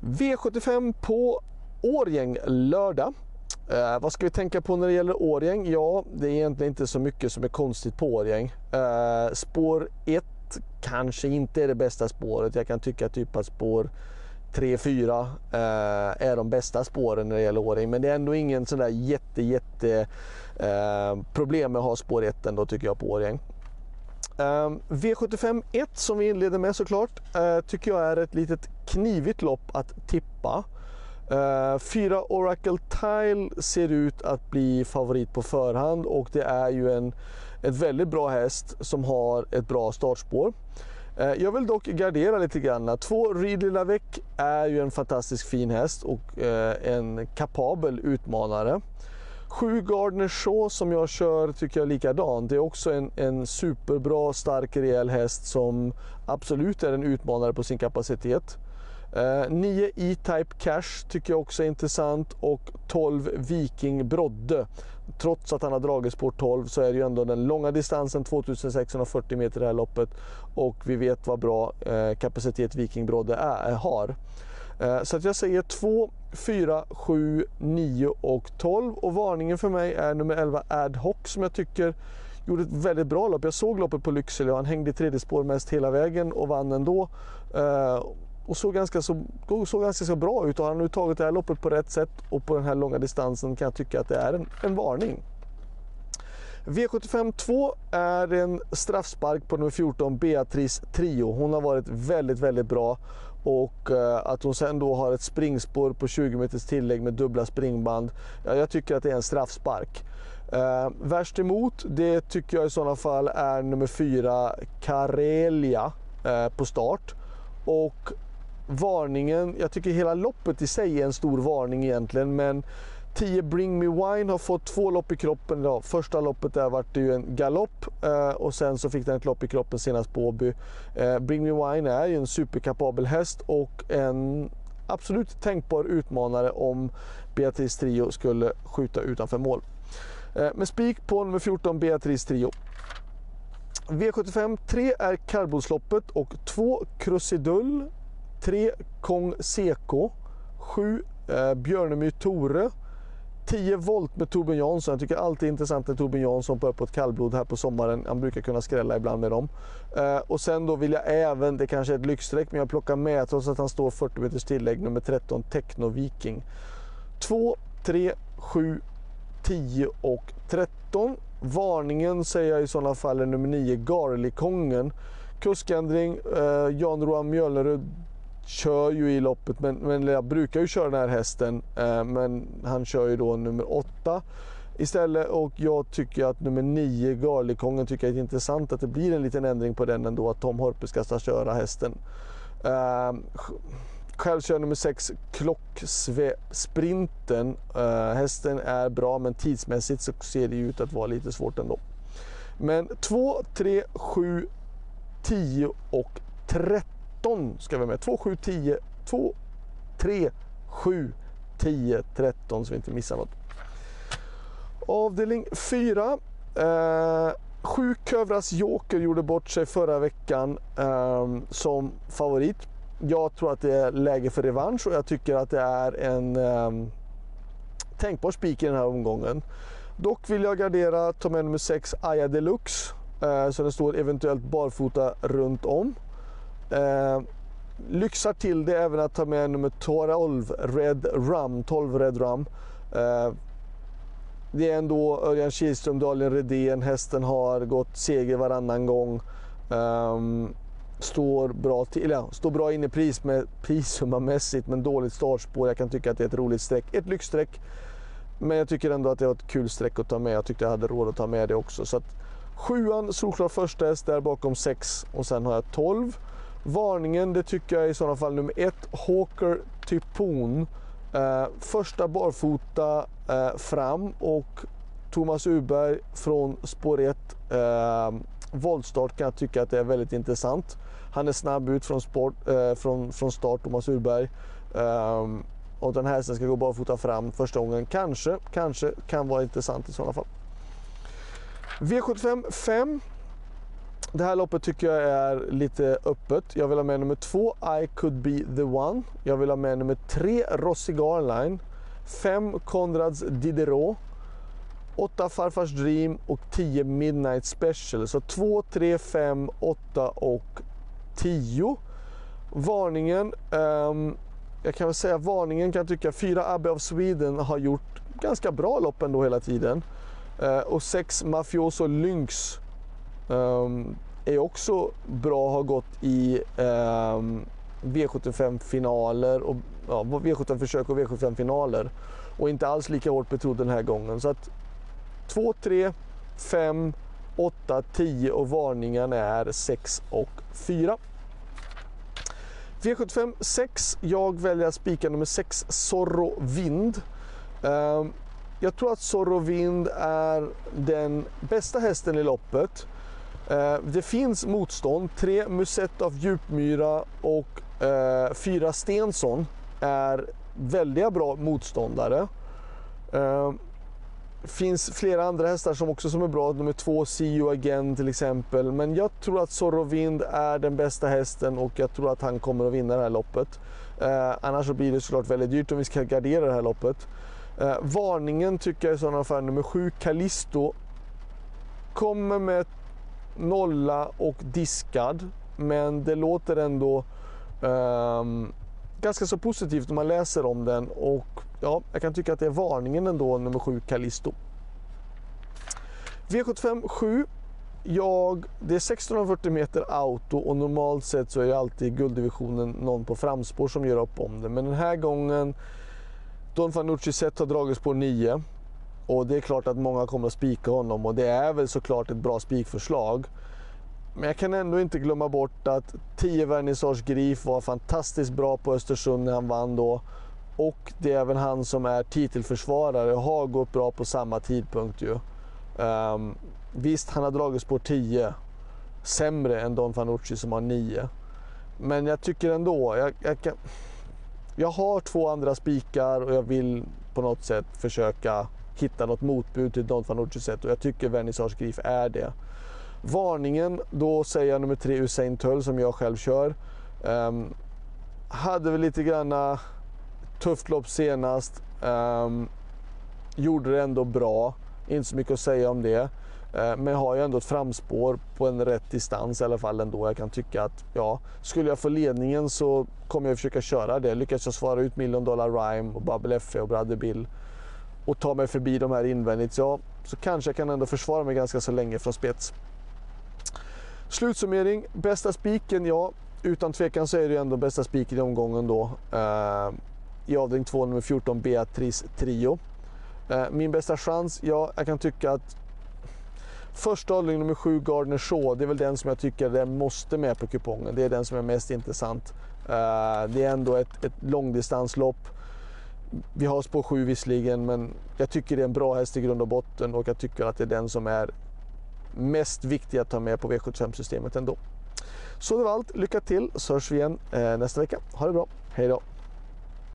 V75 på Årgäng lördag. Eh, vad ska vi tänka på när det gäller Årgäng? Ja, det är egentligen inte så mycket som är konstigt på Årgäng. Eh, spår 1 kanske inte är det bästa spåret. Jag kan tycka typ att spår 3-4 eh, är de bästa spåren när det gäller Årjäng. Men det är ändå ingen sån där jätte, jätte eh, problem med att ha spår 1 ändå tycker jag på Årjäng. Ehm, V75 1 som vi inleder med såklart eh, tycker jag är ett litet knivigt lopp att tippa. Uh, fyra Oracle Tile ser ut att bli favorit på förhand och det är ju en ett väldigt bra häst som har ett bra startspår. Uh, jag vill dock gardera lite grann. Två Ridley Lavec är ju en fantastiskt fin häst och uh, en kapabel utmanare. Sju Gardner Shaw som jag kör tycker jag är likadant. Det är också en, en superbra, stark, rejäl häst som absolut är en utmanare på sin kapacitet. 9 eh, E-Type Cash tycker jag också är intressant och 12 Viking Brodde. Trots att han har dragit spår 12 så är det ju ändå den långa distansen 2640 meter det här loppet och vi vet vad bra eh, kapacitet Viking Brodde är, har. Eh, så att jag säger 2, 4, 7, 9 och 12 och varningen för mig är nummer 11 Ad Hoc som jag tycker gjorde ett väldigt bra lopp. Jag såg loppet på Lycksele och han hängde i tredje spår mest hela vägen och vann ändå eh, och såg ganska, så, såg ganska så bra ut och har han nu tagit det här loppet på rätt sätt och på den här långa distansen kan jag tycka att det är en, en varning. V75 2 är en straffspark på nummer 14 Beatrice Trio. Hon har varit väldigt, väldigt bra och eh, att hon sen då har ett springspår på 20 meters tillägg med dubbla springband. Ja, jag tycker att det är en straffspark. Eh, värst emot, det tycker jag i sådana fall är nummer fyra, Karelia eh, på start. Och varningen, jag tycker hela loppet i sig är en stor varning egentligen men 10 Bring Me Wine har fått två lopp i kroppen. idag. första loppet där var det ju en galopp eh, och sen så fick den ett lopp i kroppen senast på Åby. Eh, Bring Me Wine är ju en superkapabel häst och en absolut tänkbar utmanare om Beatrice Trio skulle skjuta utanför mål. Eh, med spik på nummer 14 Beatrice Trio. V75 3 är karbosloppet och 2 Krusidull 3 Kong Seko 7 eh, Björnemyr Tore, 10 volt med Torbjörn Jansson. Jag tycker alltid det är intressant när Torbjörn Jansson börjar på ett kallblod här på sommaren. Han brukar kunna skrälla ibland med dem. Eh, och sen då vill jag även, det kanske är ett lyxstreck, men jag plockar med trots att han står 40 meters tillägg, nummer 13 Techno Viking. 2, 3, 7, 10 och 13. Varningen säger jag i sådana fall är nummer 9 Garlikongen. Kuskändring, eh, Jan Roan Mjölnerud kör ju i loppet, men, men jag brukar ju köra den här hästen. Eh, men han kör ju då nummer åtta istället och jag tycker att nummer nio, Garlikongen tycker jag är intressant att det blir en liten ändring på den ändå att Tom Horpe ska köra hästen. Eh, själv kör nummer 6 Klocksprinten. Uh, eh, hästen är bra men tidsmässigt så ser det ut att vara lite svårt ändå. Men 2, 3, 7, 10 och 13 13 ska vi med. 2, 7, 10, 2, 3, 7, 10, 13 så vi inte missar något. Avdelning 4. Eh, sju Kövras Joker gjorde bort sig förra veckan eh, som favorit. Jag tror att det är läge för revansch och jag tycker att det är en eh, tänkbar spik i den här omgången. Dock vill jag gardera, ta med nummer 6 Aya Deluxe. Eh, så den står eventuellt barfota runt om. Eh, lyxar till det även att ta med nummer 12 Red Rum. 12 Red Rum. Eh, det är ändå Örjan Kihlström, Daniel Redén. Hästen har gått seger varannan gång. Um, står bra till, ja, står bra inne pris med, prissummamässigt men dåligt startspår. Jag kan tycka att det är ett roligt streck. Ett lyxstreck. Men jag tycker ändå att det var ett kul streck att ta med. Jag tyckte jag hade råd att ta med det också. Så att, sjuan solklar första häst, där bakom sex och sen har jag 12. Varningen, det tycker jag är i sådana fall nummer ett, Hawker Typon. Eh, första barfota eh, fram och Thomas Uberg från spår 1. Eh, voltstart kan jag tycka att det är väldigt intressant. Han är snabb ut från, sport, eh, från, från start, Thomas Uberg. Eh, och den här ska gå barfota fram första gången. Kanske, kanske kan vara intressant i sådana fall. V75 5 det här loppet tycker jag är lite öppet. Jag vill ha med nummer två, I could be the one. Jag vill ha med nummer tre, Rossi Garline. Fem, Konrads Diderot. 8 Farfars Dream och 10 Midnight Special. Så 2, 3, 5, 8 och 10. Varningen, um, jag kan väl säga varningen kan jag tycka 4 Abbe of Sweden har gjort ganska bra lopp ändå hela tiden. Uh, och 6 Mafioso Lynx um, är också bra, har gått i ehm, um, V75-finaler och ja, V75-försök och V75-finaler och inte alls lika hårt betrodd den här gången. Så att 2, 3, 5, 8, 10 och varningen är 6 och 4. V75 6. Jag väljer att spika nummer 6, Zorro Vind. Ehm, jag tror att Zorro Vind är den bästa hästen i loppet. Eh, det finns motstånd. Tre Musett av Djupmyra och eh, fyra Stensson är väldigt bra motståndare. Det finns flera andra hästar som också som är bra. Nummer två, See Again till exempel. Men jag tror att Sorovind är den bästa hästen och jag tror att han kommer att vinna det här loppet. Eh, annars så blir det såklart väldigt dyrt om vi ska gardera det här loppet. Eh, varningen tycker jag i sådana fall nummer sju, Callisto. Kommer med nolla och diskad. Men det låter ändå um, ganska så positivt när man läser om den och ja, jag kan tycka att det är varningen ändå, nummer 7, Callisto. V75 7. Jag, det är 1640 meter auto och normalt sett så är det alltid gulddivisionen någon på framspår som gör upp om det. Men den här gången, Don Fanucci sett har dragits på 9 och det är klart att många kommer att spika honom och det är väl såklart ett bra spikförslag. Men jag kan ändå inte glömma bort att 10 Vernissage Grif var fantastiskt bra på Östersund när han vann då. Och det är även han som är titelförsvarare och har gått bra på samma tidpunkt ju. Um, visst, han har dragit spår 10. Sämre än Don Fanucci som har 9. Men jag tycker ändå, jag, jag, kan, jag har två andra spikar och jag vill på något sätt försöka hitta något motbud till Don Fanucci sätt och jag tycker Vernissage Grif är det. Varningen, då säger jag nummer tre, Usain Tull som jag själv kör. Um, hade väl lite granna eh, Tufft lopp senast. Um, gjorde det ändå bra. Inte så mycket att säga om det. Uh, men har ju ändå ett framspår på en rätt distans i alla fall ändå. Jag kan tycka att ja, skulle jag få ledningen så kommer jag försöka köra det. Lyckas jag svara ut Million Dollar Rhyme och Bubble FE och Brother Bill och ta mig förbi de här invändigt, ja, så kanske jag kan ändå försvara mig ganska så länge från spets. Slutsummering, bästa spiken, ja, utan tvekan så är det ändå bästa spiken i omgången då. Eh, i avdelning 2 nummer 14 Beatrice Trio. Eh, min bästa chans? Ja, jag kan tycka att första avdelning nummer 7 Gardner Shaw, det är väl den som jag tycker den måste med på kupongen. Det är den som är mest intressant. Eh, det är ändå ett, ett långdistanslopp. Vi har spår 7 visserligen, men jag tycker det är en bra häst i grund och botten och jag tycker att det är den som är mest viktig att ta med på V75-systemet ändå. Så det var allt. Lycka till så hörs vi igen eh, nästa vecka. Ha det bra. Hej då!